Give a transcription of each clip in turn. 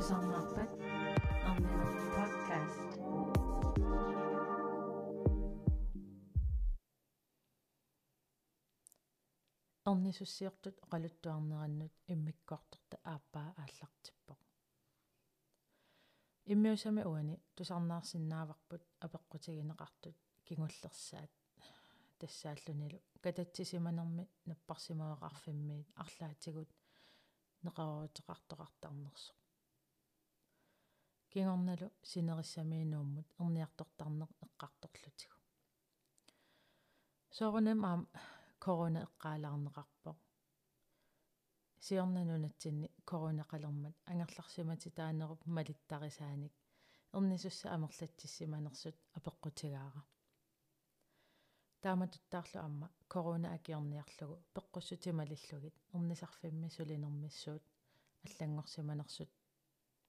тусарнаарпат арнина подкаст орнисуссиортут оқалуттуарнераннут иммиккоорторта ааппаа ааллартиппоқ иммиусами уани тусарнаарсинааварпут апеққутигинеқартут кигуллерсаат тассааллунилу кататсисиманерми наппарсимаеқарфиммиит арлаатигут неқаруутеқартоқартарнерсо кингорналу синериссамиинууммут эрниартортарнеқ эққарторлутигу соорунам аам корона эққаалаарнеқарпо сиорнанунатсинни корона қалермат. Ангерларсимати таанеруп малиттарисааник. Эрнисусса амерлатсиссиманерсут апеққутигаара. Тааматуттаарлу амма корона акиорниарлугу пеққуссутималиллугит эрнисарфимми сулинермиссуут аллангорсиманерсут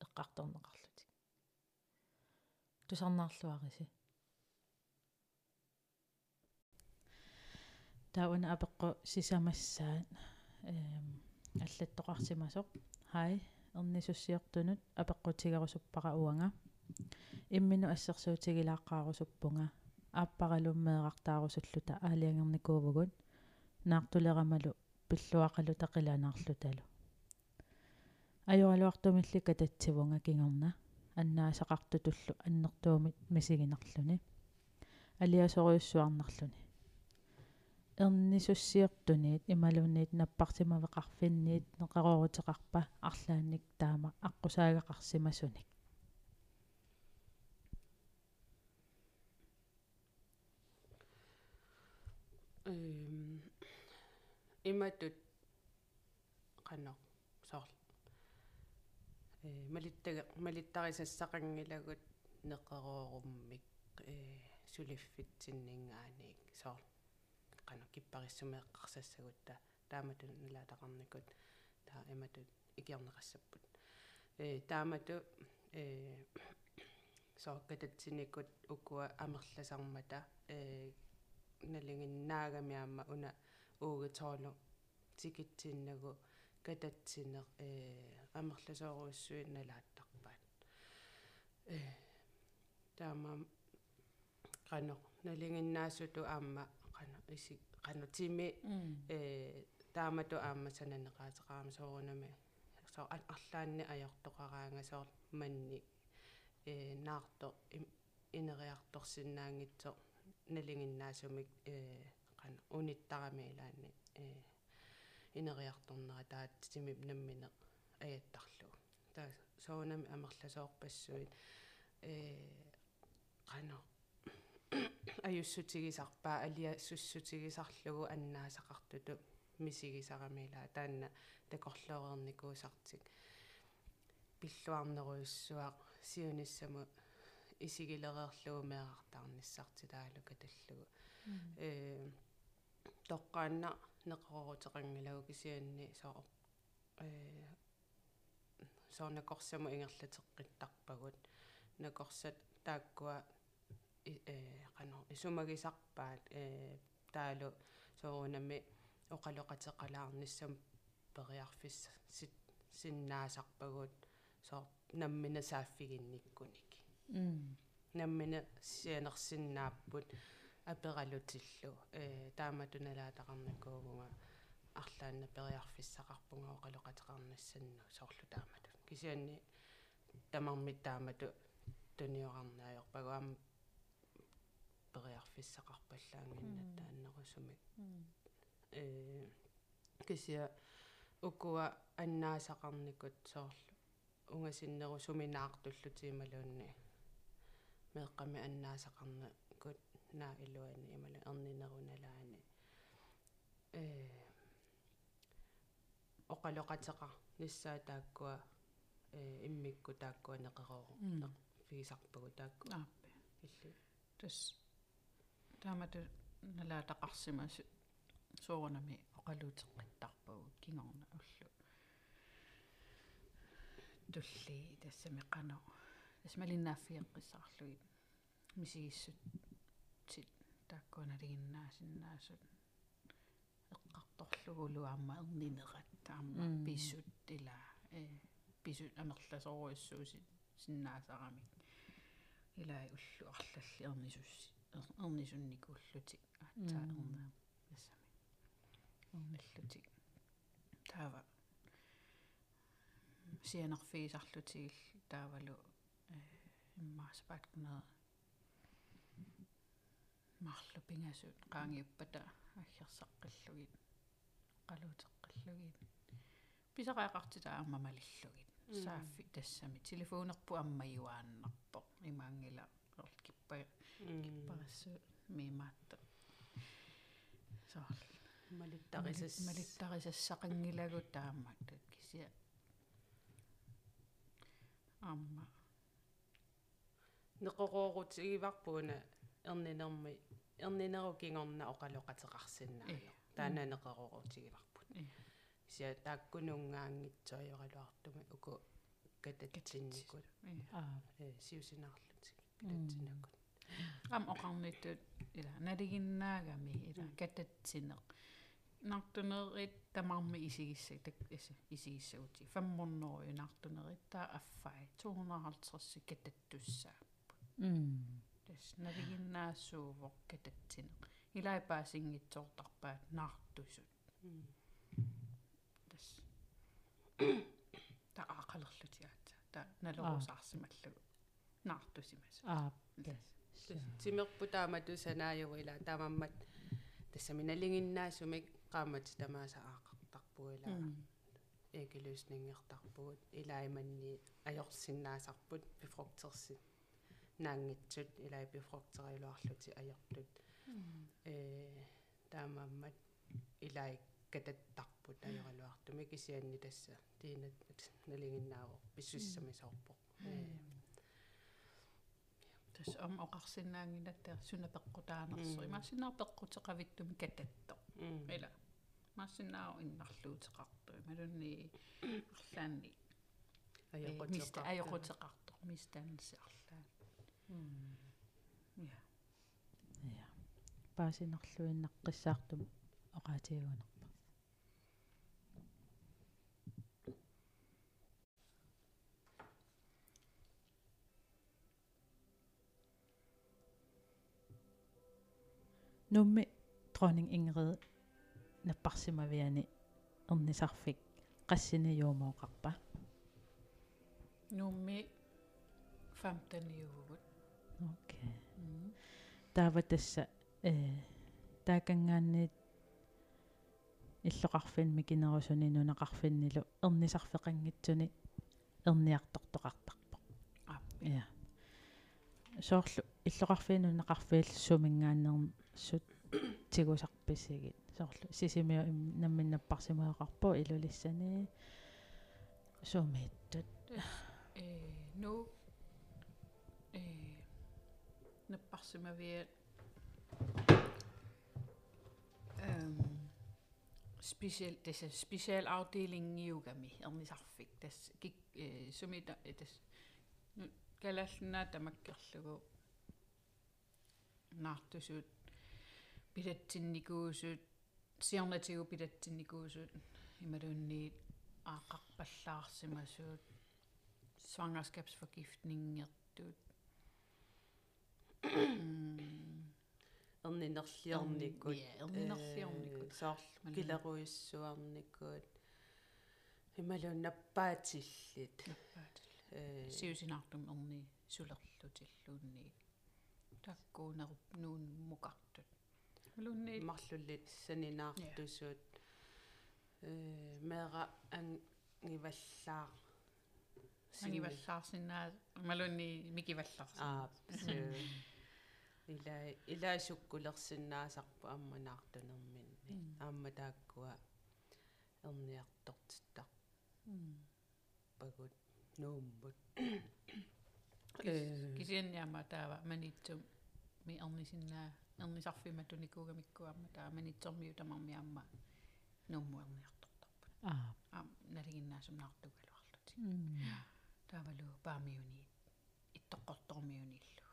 эққарторнеқарлутик тусарнаарлуариси тауна апеққу сисамассаат эм аллаттоқарсимасоқ хай эрнисуссиортунут апеққутигарусуппара уанга. Иммину ассерсуутигилааққаарусуппунга ааппаралуммеэқартаарусуллута аалиангерникуувгут наартулерамалу пиллуақалу тақиланаарлуталу ajorluartumillika tatsivunga kingorna аннаасақартутуллу аннертуумит мисигинарлүни алиасориуссуарнарлүни эрнисуссиертуниит ималунниит наппартимавеқарфинниит неқарорутеқарпа арлаанник таама аққусаагақарсимасуник эм иматут қано соор э малиттага малиттарисассақангилагут неқерооруммик э сулиффитсиннингааник соор qanu kipparissumeeqqarsассагутта таамату налаатақарникут таа иматут икиарнеқассаппут. Э таамату э сооккататсиникут уккуа амерласармата э налингиннаагамиаама уна уугитоолу тикитсиннагу кататсинеқ э амерласооруссуи налааттарпаат э таама qano налингиннаасуту аама qano isi qano timi э таамату аама сананеқаатеқарама соорунами соо арлаанни аёртоқараанга соор манни э наарто инериарторсинаангитсо налингиннаасумик э qano униттарамиилаани э инериарторнера таат тимип наммине аяттарлугу таа соонами амерласоорпассуит э qano алиассуссутигисарлугу аннаасақартуту мисигисарамила таанна такорлоорерникуусартик пиллуарнеруйуссуақ сиуниссаму исигилереерлугу меэқартаарниссартилаалу каталлугу э тоққаанна неқорорутеқангилагу кисианни соо э соорнакорсаму ингерлатеққиттарпагут накорсат тааккуа э qano isumagисарпаат э таалу соорунами оқалоқатеқалаарниссам периарфис сит синнаасарпагут соо наммина сааффигинниккуник наммина сианерсиннааппут апералутиллу э тааматуналаатақарнакуугунга арлаанна периарфиссақарпунга оқалоқатеқарнассанну соорлу таамату кисианни тамармит таамату туниорарнаайорпагуам периарфиссақарпаллаангинна тааннерусумик э кisia укуа аннаасақарникут соорлу унгасиннеру суминаартуллутиималуунни меэққами аннаасақарникут наа илуани имала эрнинеруналаани. Э оқалоқатеқа ниссаа тааккуа э иммикку тааккуа неқероору фигисарпагу таакку. Ааппи илли. Тас таамату налаатақарсимас соорнами оқалуутеққиттарпагу кингорна уллу. Тулли тассами қано. Тасмалиннааффиэққиссарлуит мисигиссут тит тааккуналигиннаасиннаасут эққарторлугулу аама эрнинерат таама писсут ила э пису амерласоруиссууси синнаасарамик илай уллу арлалли ернисусси ернисунникууллутик аатсаа ернаа тассами ерналлутик таава. Сианерфиисарлутигил таавалу иммаасапаат кунаа марлу пингасут qaangiuppata аггерсаққиллугит қалуутеққиллугит писақаақартита аамамалиллугит сааффи тассами телефонерпу аммаюааннарпо имаангила оркиппа киппарассу мимаатта соор малиттарисас малиттарисассақангилагу таамматтут кися амма неқорорутигиварпуна ернинерми ернинеру кингорна оқалоқатеқарсинаайо таана неқорорутигиварпут sia тааккунунгаангитсоёралуартуми уку кататсинникут аа э сиусинарлутик кататсинакут ам оқарниттут ила налигиннаагами ила кататсинеқ нартунерит тамарми исигисса так иса исигиссагути фамморнерую нартунерит таа аффай 250 кататтуссааппут м тас налигиннаассуувоқ кататсинеқ илай паасингитсоортарпаат наартусут тас та аақалерлутиаатса та налорусаарсималлагу наартусимаса аа тимерпу таамату санааюила таамаммат тассаминалингиннаасумик qaamati tamaasa aaqartarpuila экилуснingерtarpugut илаиманни ajorsinnaasarput befruktersi наангитсут илай бифруктерилуарлути аёртут э таамааммат илай кататтарпут аёралуартуми кисианни тасса тиинат налингиннаавоо писсуссамисоорпо тас ам оқарсинаангинаттаа сунапеққутаанерсу имассинаарпеққутеқавиттуми кататто ила массинаа иннарлуутеқарту малунни арлаанни миста аёқутеқарто мистанси арлаан я я паасинерлуиннаққиссаартум оqaатигунерпа nummi dronning Ingrid наппарсимавиани эрнисарфик qassinijuumooqarpa нумми 15 юугут окей таава тасса э таакангаанниит иллоqarfinmi кинерусуни нунақарфиннилу эрнисарфеқангитсуни эрниартортоқартарпо я соорлу иллоqarfiinunneqarfiil сумингааннерм сут тигусарписсигит соорлу сисимиу намминнаппарсимаақарпо илулиссани. Сумиттут э ну э наппарсимавиа эм special tässä special afdeling niugami ernisarfik tass kik sumita tas nu kalallunaa tamakkerlugu naartusut pilatsinnikuusut siarnatigu pilatsinnikuusut imalunniit aaqarpallaarsimasuut svangerskabsforgiftningertut эрнинерлиорникут ja erninerliornikut соорлу килеруиссуарникут ималуннаппаатиллит э сиусинартум ерни сулерлутиллуунни таккуунеруп нуун мукартут малунни марлуллит санинаартусуут э мера ангиваллаа ангиваллаарсинаа малунни микивалларс аа су ила илаасуккулерсиннаасарпу амманаартунерминни аама тааккуа эрниартортиттар пагут нууммут э кисианниама таава манитсум ми ернисиннаа туникуугамиккуамма таа манитсормиу тамармиамма нууммуерниарторторпут аа аа налигиннаасум наартугалуарлути таавалу паамиуни иттоққортормиуниллу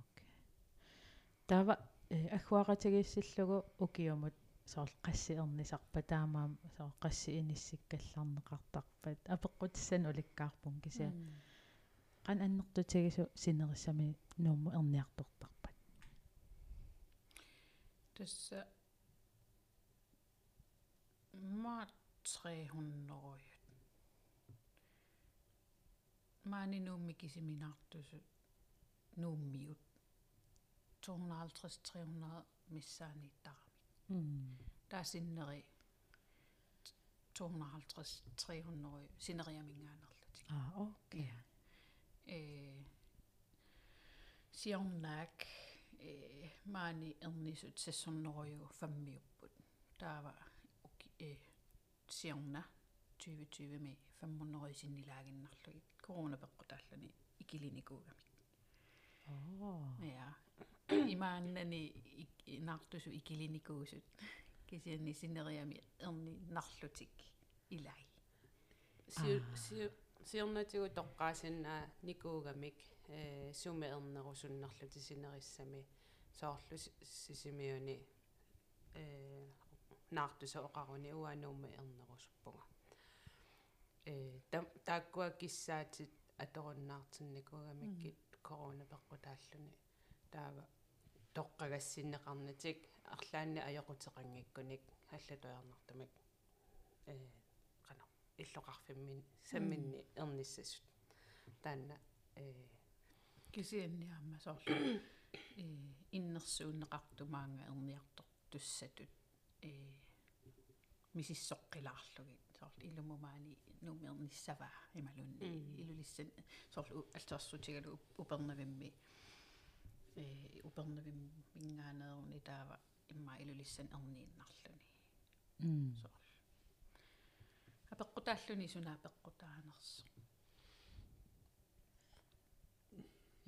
окей тава аггуақатагиссиллугу укиумут соорл qassi ernisarpa taamaam soor qassi inissikkallarneqartarpat apeqqutиссан уликкаарпун кися qan annertutigisu sinerissami nuumu erniartorparpat tassa maat 300 maani nuummi kisiminartusut nuummiut 250-300 missaaniittaramik taa sinneri 250-300 sinneriamingaanerlutik ah okay. Eh э сиорнаак э маани эрнисут сассорнеруйу фаммиуппут таава э сиорна 2020 ми фаммуннерисиннилагиннарлугит корона пеққутааллани икилиникуугами оо я имааннани наартусу икилиникуусут кисианни синериами эрни нарлутик илай сиорнатигу тоққаасиннаа никуугамик э сумеернерусуннерлути синериссами соорлу сисимиуни э наартуса оқаруни уануумма ернерусуппуга э тааккуа киссаатит аторуннаартинникугамиккит корона пеққутааллуни таава тоққагассиннеқарнатик арлаанни аёқутеқангиккуник аллатуярнартамак э қана иллоқарфиммин самминни эрниссасут таанна э кисианниаама соорлу э иннерсууннеқартумаанга ерниартор туссатут. Э мисиссоққилаарлугит соорлу илумумаани нумерниссаваа ималунни. Илулиссан соорлу алтуарсутигалу упернавимми. Э упернавим мингаанеерни таава имма илулиссан ернииннарлуни м соорлу апеққутааллуни сунаа пеққутаанерсо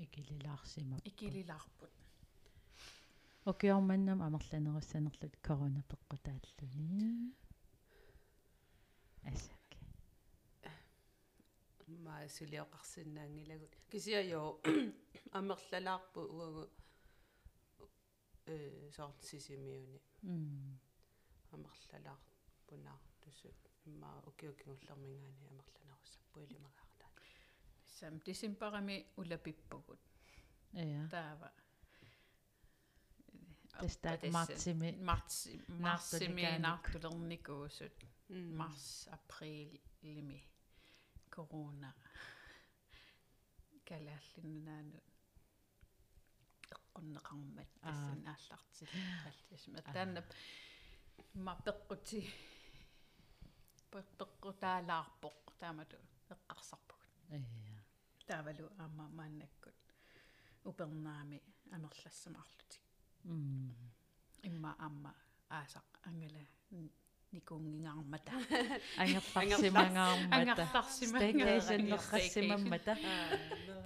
икилилаарсима. Икилилаарпут. Окиорманнам амерланеруссанерлут корона пеққутааллуни асак ма сулиоқарсинаангилагут кисиаё амерлалаарпу уагу э сорт сисимиуни м амерлалаар пунаар туссут имма укиукингуллермингаани амерланеруссаппу илимагаартаа сам дисимпарами улапиппугут я таава мартсими марси марсими Наартуликааник. наартулерникуусут марс април лими корона калааллиннаану эққуннеқармат Аа. тассан ааллартил аллисма таанна маппеққути пеққутаалаарпоқ таамату эққарсарпугут. Я таавалу аама мааннаккут упернаами амерлассамаарлутик м имма амма аасақ ангала никунгингаармата. Ангерларсимангаармата. Ангерларсимангаармата. стейкейшнеррассимаммата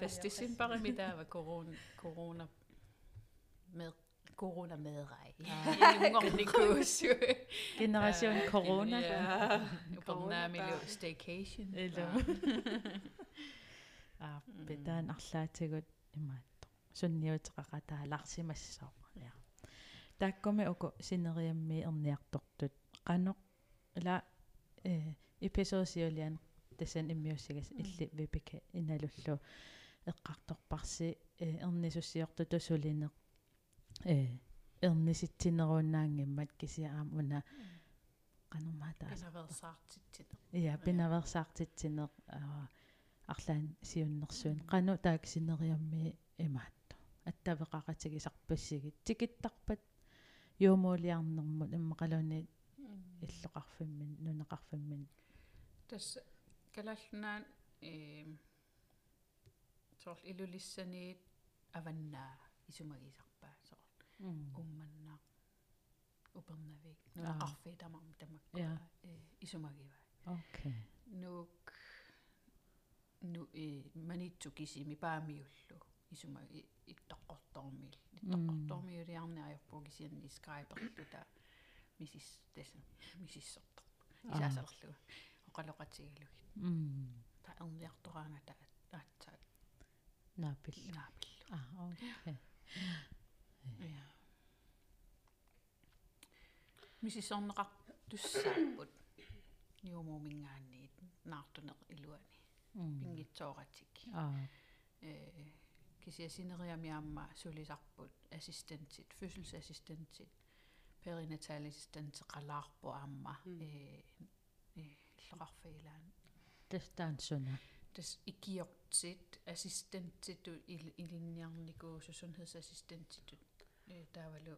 тастисин парами таава корона корона med corona. medrej. Ingornikkuussu. генерасион корона Upernaamilu staycation. илу а бетаан арлаатигут имаатто сунниутеқақатаа ларсимассаа я тааккуми уку синериамми ерниартортут қано ила э эпизоосиулиан тасан иммиуссигас илли випика иналуллу эққарторпарси э ернисуссиорту тусулинеқ э ерниситсинерууннаангиммат кисиаам уна qanummaataas Pinaversaartitsit. Ja, pinaversaartitsinеq аа арлаан сиуннэрсуун qanu taaksineriammi imaattu attavеqaqatigisarpassигит тикиттарпат юумуулиарнэрмут иммақалуни иллоқарфиммин нунеқарфиммин Тас калалнаан э сорл илулиссаниит аваннаа исумагисарпаа сорл умманнаа упернавик нунеқарфи тамарм тамакку Ja. э исумагива окей. Нук ну э манитсу кисими паамиуллу. Исума иттоққортормил иттоққортормиулиарни аёрпуу кисианни скайпертута. Мисис тесс мисиссорто исаасалерлуга оқалоқатигалугит м та эрниартораангата аатсаат наапил наапиллу а окей я мисисорнеқар туссааппут юумуумингаанниит наартунеқ илуани пингитсооратик аа э кисиасинериамиамма сулисарпут ассистентит фødselsassistentит перинаталисистент қалаарпу аама э э ллоқарфаилаан тастаансуна тас икиортит ассистентиту илинниарникуусу сунхедsassistentitut э таавалу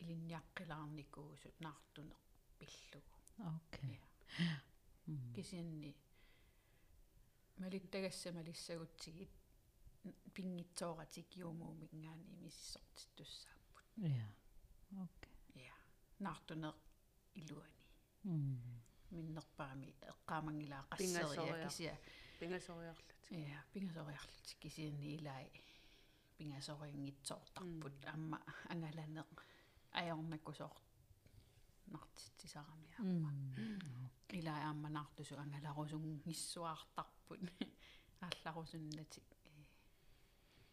илинниаққилаарникуусут наартунеқ пиллугу окей. Кисианни малиттагасса малиссагутсигит пингитсооратик юумуумингаани миссортит туссааппут я окей. Я наартунеқ илуани. М миннерпаами эққаамангилаа Пингасориа. qasseriа кисиа. Пингасориарлут я пингасориарлутик кисианни илаи пингасорингитсоортарпут аама ангаланеқ аёрнаккусоор нартитсисарамиа илаа аамманаартусу ангаларусун гиссуаартарпут аалларусуннатик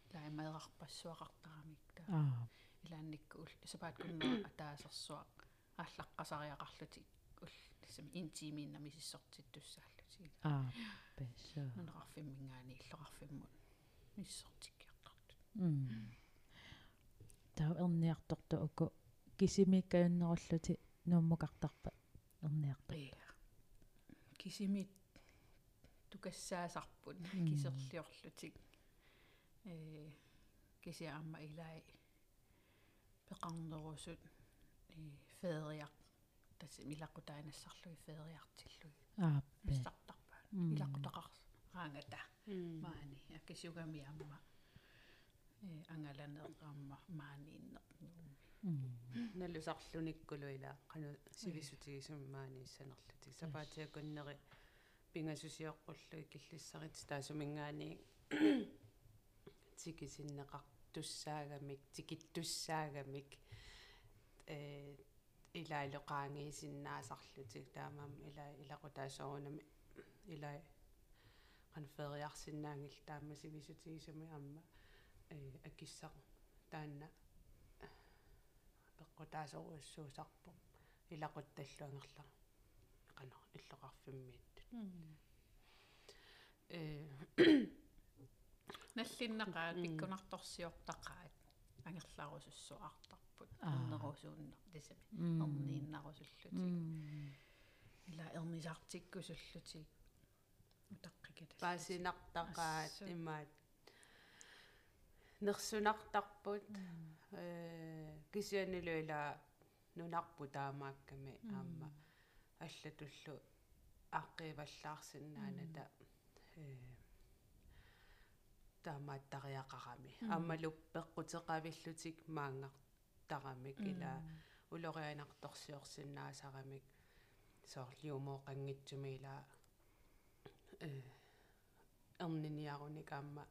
илаа маерарпассуақартарамик таа аа илаанникку ул сапаат куннера атаасерсуа ааллаққасариақарлутик ул тасами интимиинна мисиссортит туссааллутик аа бэсо нунеқарфиммингаани иллоқарфиммут миссортиккиартартут м таа эрниарторту уку кисимиккаюннеруллути нууммукартарпа эрниартор иа кисимит тукассаасарпут кисерлиорлутик э кисиаама илаи пеқарнерусут и феериақ тасси милаққутаанассарлуи феериартиллуи аа мистартарпа. Мм. илаққутақар раангата. Маани аккисугами амма э ангаланеэраама мааниннеқ налусарлуниккулуила қану сивисутигисуммаани иссанерлутик сапаатиакуннери пингасусиоққуллуи киллиссарит таасумингаани тикисиннеқар туссаагамик тикиттуссаагамик э илаалоқаангиисиннаасарлутик таамаам ила илақутаасорунами ила qan фериарсинаангил таама сивисутигисуми амма э акиссақ таанна. Пеққутаасоруссуусарпу илақутталлуангерлар qano иллоқарфиммииттут э наллиннақаат Мм. пиккунарторсиортақаат ангерларусуссуартарпут Аа. ернерусууннер тисами м ернииннарусуллутик м ила ернисартиккусуллутик утаққикат паасинартақаат Ассу. имаат нерсунартарпут э кисианилуила нунарпу таамаакками аама аллатуллу ааққиваллаарсинааната э таамааттариақарами. Аамалу пеққутеқавиллутик маангартарамик ила улорианарторсиорсиннаасарамик соорлиумоо қангитсуми ила э эрниниаруник аама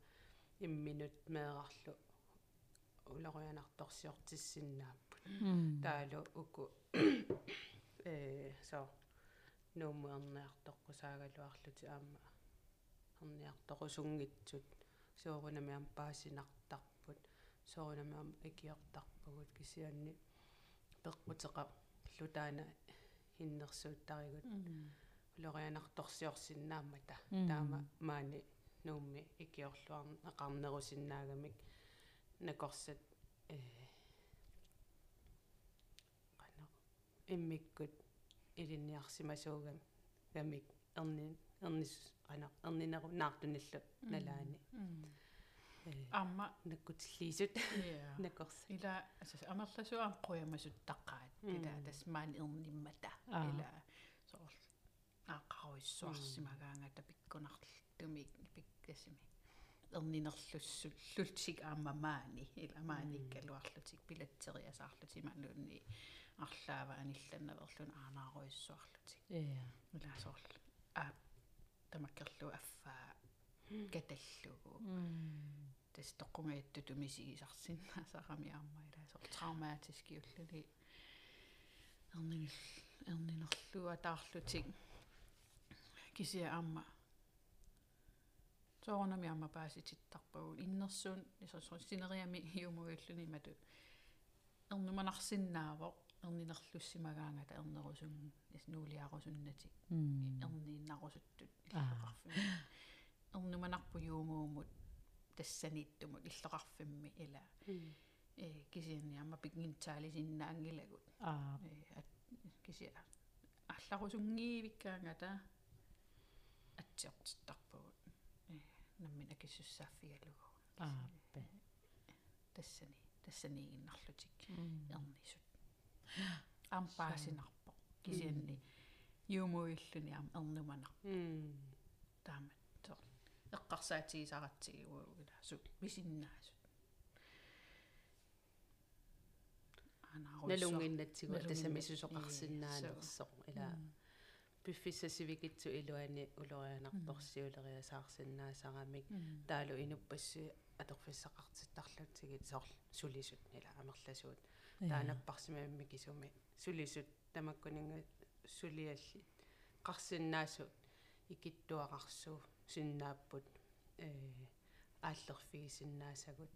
имминут меэрарлу улорианарторсиортиссиннааппут таалу уку. Э со. Нуумуерниарторқусаагалуарлути аама эрниарторусунгитсут соорунами аам паасинартарпут. Соорунами аам икиортарпагут кисианни пеққутеқа лутаана хиннерсууттаригут лорианарторсиорсиннаамата Мм. таама маани нуумми икиорлуар ақарнерусиннаагамик накорсат э qano иммиккут илинниарсимасуугам гамик эрни эрнис qano эрнинеру наартуниллу налаани э аама наккутиллиисут иа накорс ила асас амерласуам қуямасуттаққаат ила тасмаан ерниммата Аа. ила соор ааққаруиссуарсимагаангата пиккунарлтумик пиккасими ернинерлуссул лутсик аама маани ила maanikkaluарлутик пилатсериасаарлутималуунни арлаава анилланнаверлун аанааруиссуарлутик я ила соор а тамаккерлу аффаа каталлугу м тас тоққунгааттуту мисигисарсиннаасарами аама ила соор травматиски уллуни эрнинил эрнинерлуа таарлутик кисиа аама соорнами аама паасититтарпагу иннерсуун исерсуун синериами иумуиллуни мату эрнуманарсиннаавоқ эрнинерлуссимагаангата эрнерусун нуулиарусуннати м эрнииннарусуттут Аа. иллоқарфимми эрнуманарпу юумуумут тассанииттумут иллоқарфимми ила э кисианниарма пикнинтаалисиннаангилагут аа э ат кися алларусунгиивиккаангата атсиортиттарпугут э наммина киссуссааффигалугу ааппе тассани тассаниигиннарлутик м ернисут ампаасинарпо кисианни юумуиллуни ам ернуманар м таамат тоо эққарсаатигисаратсигуугила су висиннаасут анаарусса налунгиннатсигу налунгиннат- тасамисусоқарсинаанерсоқ ила пиффиссасивикитсу илуани улорианарторсиулериасаарсинаасарамик таалу инуппассуи аторфиссақартиттарлутсигит сорл сулисут ила амерласуут. Таанаппарсимамми кисуми сулисут тамаккунинга сулиалли қарсиннаасут икиттуақарсуу синнааппут э ааллерфигисиннаасагут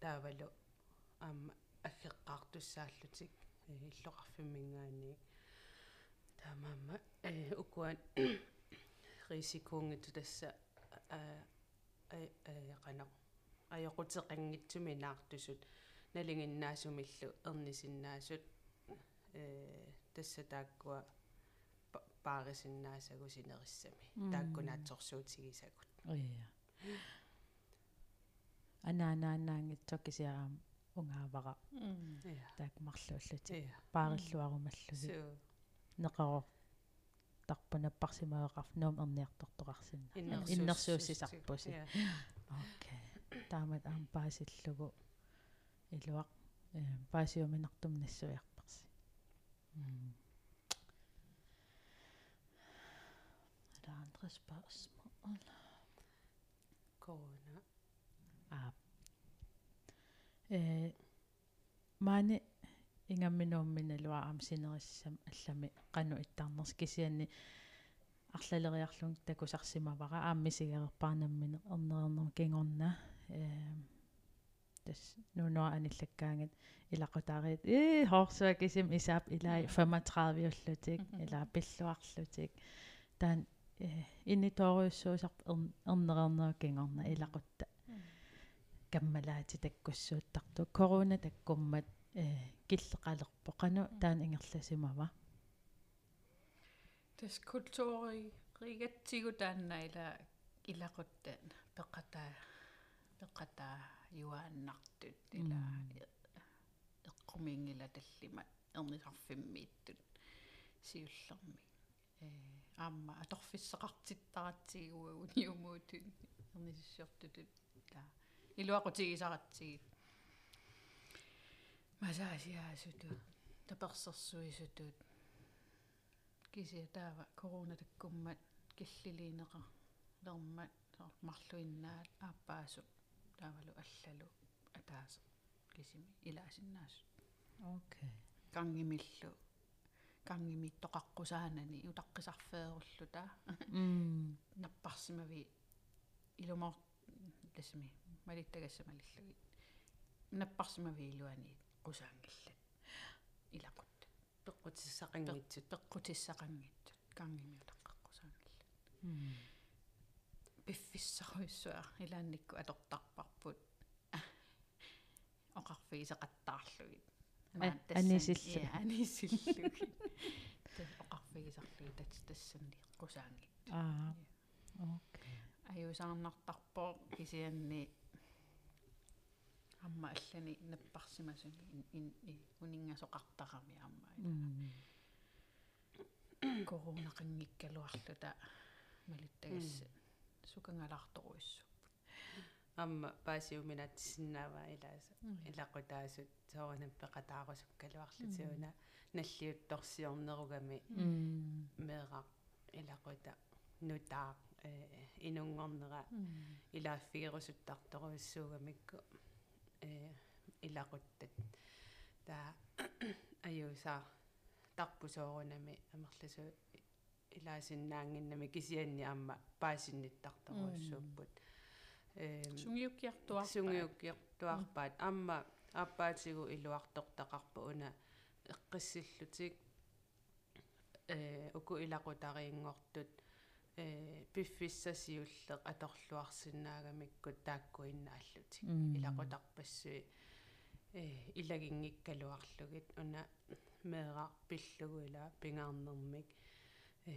таавалу аама аггеққартуссааллутик э таамаама э укуан рисикуунгиту тасса а а қано аёқутеқангитсуми наартусут налингиннаасумиллу ернисиннаасут э тасса тааккуа па- паарисиннаасагу синериссами тааккунаатсорсуутигисагут ия анаанааннаангитсо кисиараам унгаавара таак марлууллути паариллуарумаллуги неқаро тарпунаппарсимаеқарф нуум ерниартортоқарсинна Иннерсуус- иннерсууссисарпуси окей таамат аам паасиллугу илуақ паасиуминартум нассуиарпарси Er der andre spørgsmål? корона Ah. Э маани ингамминуумминалуа аам синериссам аллами. Кану иттаарнерс кисианни арлалериарлун такусарсимавара ааммисигерпаарнаммине ернерернер кингорна э тас нунуа аниллаккаангат илақутаариит э хорсуа кисим исаап илаи 35 уллутик илаа пиллуарлутик таан э иниториуссуусарп ернерернер кингорна илақутта каммалаати таккуссууттарту корона таккуммат э киллеқалерпо қану таан ингерласимава тас культури ригатсигу тааннаила илақуттан пеқатаа пеқатаа юааннартут ила эққумингила таллима ернисарфиммииттут сиуллерми э аама аторфиссеқартиттаратсигуагу ниумуутун ернисиссортутут та илуақутигисаратсигит масаасиаасутут таперсерсуисутут кися таава корона таккуммат киллилиинеqa лермат марлуиннаат ааппаасу таавалу аллалу атааса кисими илаасиннаас окей кангимиллу кангими тоқаққусаанани утаққисарфееруллута м наппарсимави илумор ласми малиттагассамалиллуги наппарсимави илуани пеққутиссақангитсут кангими утаққаққусаангиллат м пиффиссаруиссуа илаанникку атортарпарпут оқарфигисеқаттаарлугит А- анисиллу. анисиллуги тас тассанни қусаанги аа окей аюусаарнартарпоо кисианни амма аллани наппарсимасуни ин ин унингасоқартарами амма м корона қангиккалуарлута малиттагасса сукангалаарторуиссу амма паасиуминатсиннаава илааса илақутаасут соорнам пеқатаарусуккалуарлутиуна наллиутторсиорнеругами м меэрақ илақута нутаа э инунгорнера илааффигерусуттарторуиссуугамикку э илақуттат таа аюусаа тарпусоорунами амерласу илаасиннаангиннами кисианни аама паасинниттарторуиссууппут э сунгиуккиартуар сунгиуккиортуарпаат амма аппаатигу илуартортақарпу уна эққиссиллутик э уку илақутариингортут э пиффиссасиуллеқ аторлуарсинаагамиккут тааккуиннааллутик илақутарпассуи э илагингиккалуарлугит. Уна меэраа пиллугуила пингаарнэрмик. Э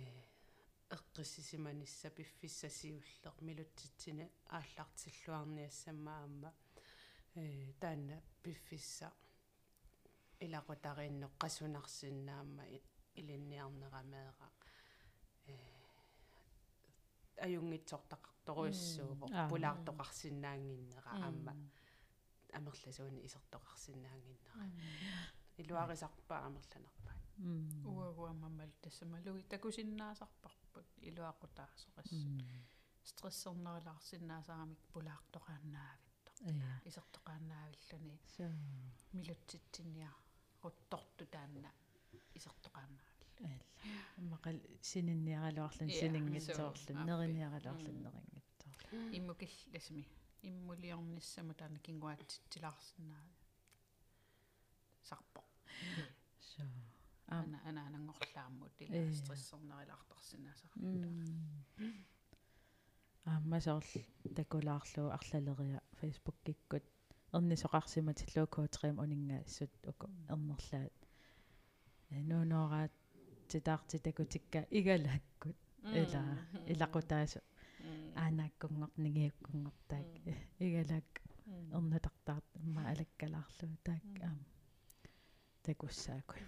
эққиссисиманисса пиффиссасиуллеқ милутситсина ааллартиллуарниассамаама э таанна пиффисса илақутариинно қасунарсинаама илинниарнерамеэра э аюнгитсортақарторуйссуупо пулаартоқарсинаангиннера аама амерласууни исертоқарсинаангиннера илуарисарпа амерланерпаат уагуаммамал тассамалуги такусиннаасарпарпут илуақутаасоқас стрессернерилаарсинаасаарамик пулаартоқааннаавитто исертоқааннаавиллуни милутситсиниа рутторту таанна исертоқааннаавилла мақал сининниаралуарлун синингитсоорлун нериниаралуарлун нерингитсоор иммукил ласми иммулиорниссаму таана кингуатситсилаарсинаа сарпо so ана ана анангорлааммут ила стрессернерилаартарсинаасарпута ааммасоорл такулаарлуу арлалерия фейсбук киккут эрнисоқарсиматиллуу коотерим унингаассут уку эрнерлаат нуунораат титаарти такутикка игалааккут ила илақутаасу аанааккунгорнигиуккунгортаак игалаак эрнатартаат амма алаккалаарлуу таак аама такуссаакут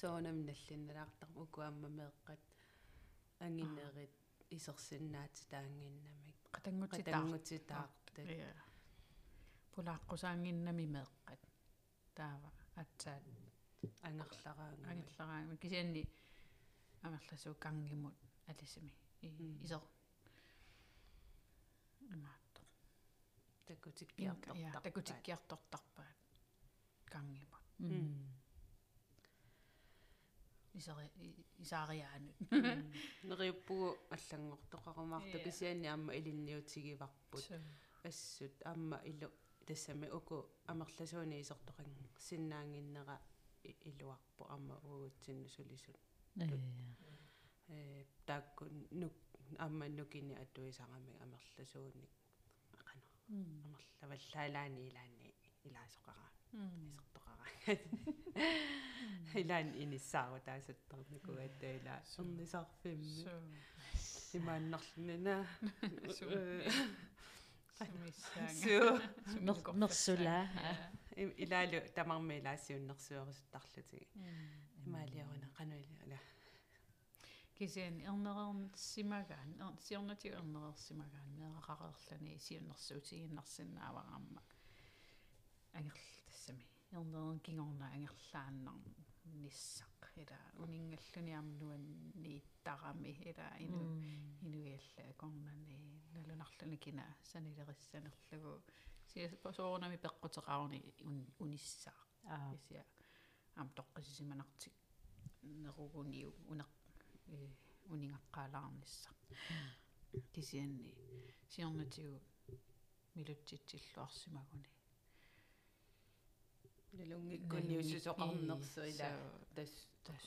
соонам наллинналаартар укуамма меэккат ангиннерит исерсиннаати таангиннамик я пулааққусаангиннами меэққат таава. Атсаат ангерлараanga ангиллараами кисианни амерласуу кангимут алисими исер имаатто такутиккиартортар такутиккиартортарпаат кангимут исери исаариаанут нериуппугу аллангортоқарумаарту кисианни аама илинниутигиварпут. Ассут аама илу тассами уку амерласууни исертоқан синнаангиннера илуарпу аама уугутсинну сулисут э таакку нук аама нукини атуисарами амерласууни ақана амерлаваллаалаани илаани илаасоқараа исертоқараа илаан иниссаару таасаттарнику аттаила эрнисарфимми имааннарлунана сумиссаанга мерсула илаалу тамарми илаассиуннэрсуорисуттарлутиги имаалиаруна кануили ала кисиан эрнерерсимагаан ер сиорнатиг эрнерерсимагаан меэқақарерлани сиуннэрсуутигиннарсинааварамма ангерл тассами ернерен кингорна ангерлааннар ниссақ ила унингаллуни амнуан нииттарами ила ину инуиалла корнани налунарлуни кина санилериссанерлугу сиас посоорнами пеққутеқарни униссаа исиа ам тоққисисиманартик неругуниу унеқ э унингаққаалаарнisса кисианни сиорнатигу милутситсиллуарсимагуни лалунгиккуниуссусоқарнерсу ила тас тас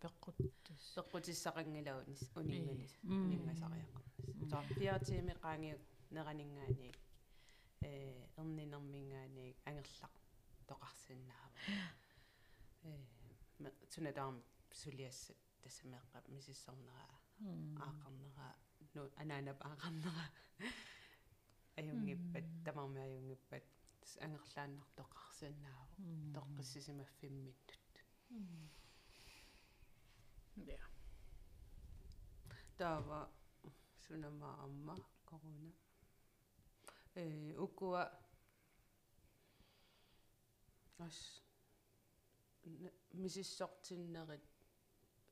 пеққут тас пеққутиссақангилаунис унинганис унингасариақарнис соо пиатими qaangiuk неранингаани э эрнинермингаани ангерлақ тоқарсиннаава э тунатаам сулиассат тассамеэққап мисиссорнера аақарнера ну анаанап аақарнера аюнгиппат тамарми аюнгиппат ангерлааннартоқарсинаава тоққиссисимаффиммиттут я таава сунама амма корона э укуа. Ас. Мисиссортиннерит.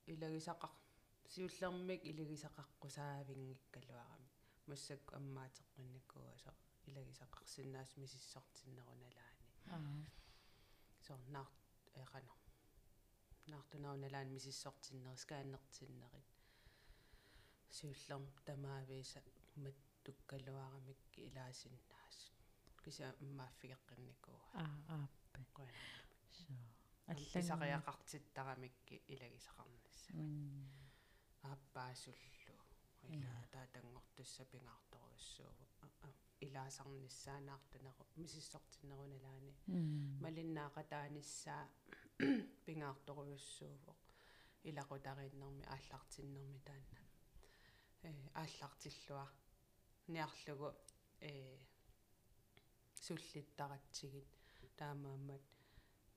Илагисақар сиуллермик илагисақаққусаавингиккалуарами массак аммаатеққинникуасо илагисақарсиннаас мисиссортиннеруналаани сорнаар эқано наартунауналаани мисиссортиннерискааннертиннерит сиуллерм тамаависа маттуккалуарамикки илаасиннаас киса аммааффигеққинникуа аа ааппа қуана so писариақартиттарамикки илагисақарнасса ааппаасуллу ила таатангортусса пингаарторуссууву илаасарниссаанаартанеро мисиссортиннеруналаани малиннаақатааниссаа пингаарторуйуссуувоқ илақутариннэрми ааллартиннэрми таанна. Э ааллартиллуа. Ниарлугу э суллиттаратсигит. Таамааммат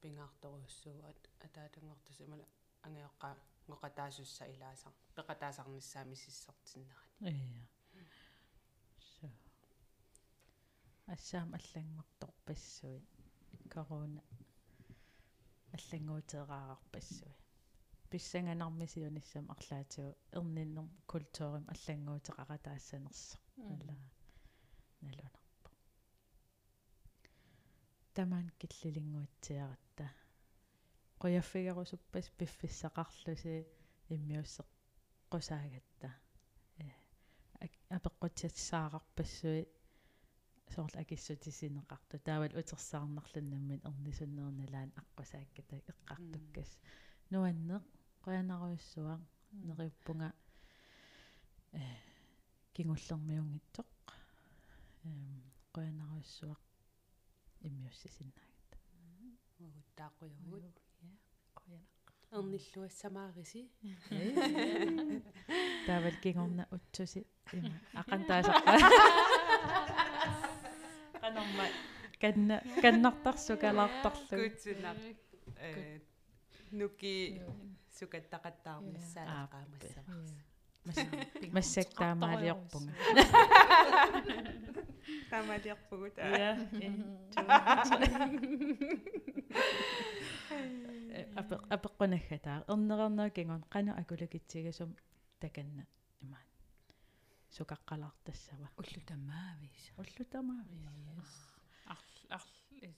пингаарторуйуссууват атаатангортус имала ангиоққа ngoqataasussa ilaasar peqataasarnissaami sissartinnerani ия so ассаам аллангорторпассуи корона. Аллангуутеэраарарпассуи писсанганармисиониссам арлаатиу эрниннер культуурим аллангуутеқаратаассанерсо ала налунарпа. Тамаан киллилингуатсиаратта qoyaffigerusuppas piffissaqarlusi иммиуссе qusaaгаtta апеққутсассаарарпассуи соорл акиссутисинеқарту таавал утерсаарнарлуннаммит эрнисуннерналаан аққусаакката эққартуккас нуаннеқ qoyanaruissuа нериуппунга э кингуллермиунгитсоқ эм qoyanaruissuaq иммиуссисиннаагата угуттааққуйагут эрниллуассамаариси таавал кингорна утсуси има ақантаасаққа канорма канна каннартарсу калаартарлу кутсунаа э нуки сукаттақаттаармассаалақаамассаварс массактаамаалиорпунга таамаалиорпугут я апе апеққунаггатаа эрнерернаа кингон қану сукаққалаартассава уллутамаавис. Уллутамаавис. Арл арл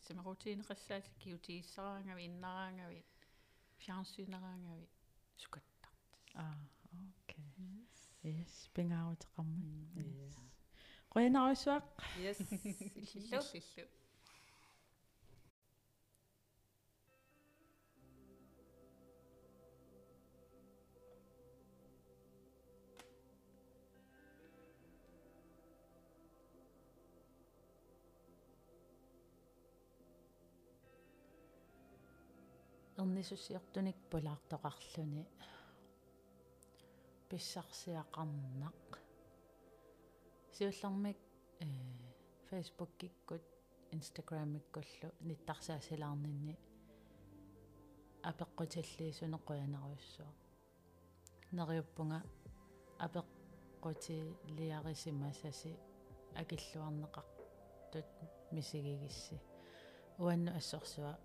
симарутиинеқассаати киутииссараангави иннараангави фиарсуинераангави сукаттартас аа окей. Yes. Пингаарутеқарма yes. qoyanarusuaq yes иллиллу эрнисуссиортуник пулаартоқарлүни писсарсиақарнақ. Сиуллармик э фейсбуккиккут инстаграмиккуллу ниттарсаасилаарнинни апеққутиллиисуне қуянаруйссуа нериуппунга апеққутилиарисимасаси акиллуарнеқартут мисигигисси. Уанну ассорсуа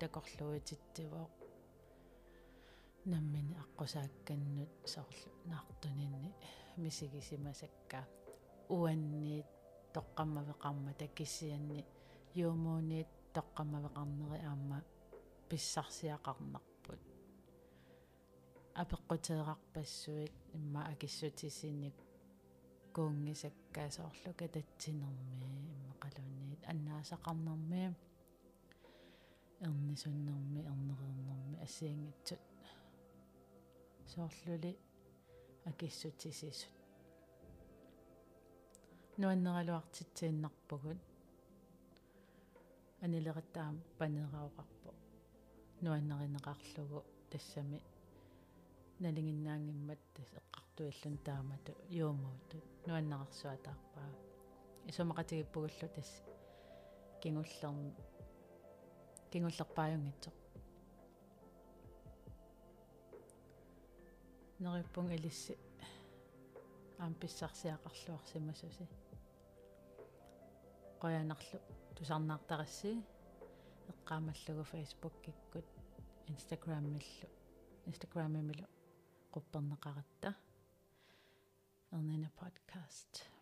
такорлуутиттивоо наммини аққусаакканнут соорлу наартунинни. Мисигисимасакка уанниит тоққаммавеқарма такиссианни юумууниит тоққаммавеқарнери аама писсарсиақарнарпут. Апеққутеэқарпассуит имма акиссутисинник куунгисаккаасоорлука татсинерми имма қалуниит аннаасақарнэрми эрнисуннэрми эрнерернэрми ассиангитсут соорлули акиссутисисут нуаннералуартитсииннарпугут анилериттаам панераоқарпо нуаннеринеқарлугу тассами. Налингиннаангиммат тас эққартуиллун таамату юумууту нуаннеқарсуатаарпаа исумақатигиппугуллу тас кингуллерми кингуллерпааюнгитсоқ нериппун илисси аам писсарсиақарлуарсимасуси qoyanarlu tusarnaartarassi эққаамаллугу Facebook киккут Instagram-миллу Instagram-миллу qupperneqaratta ernina podcast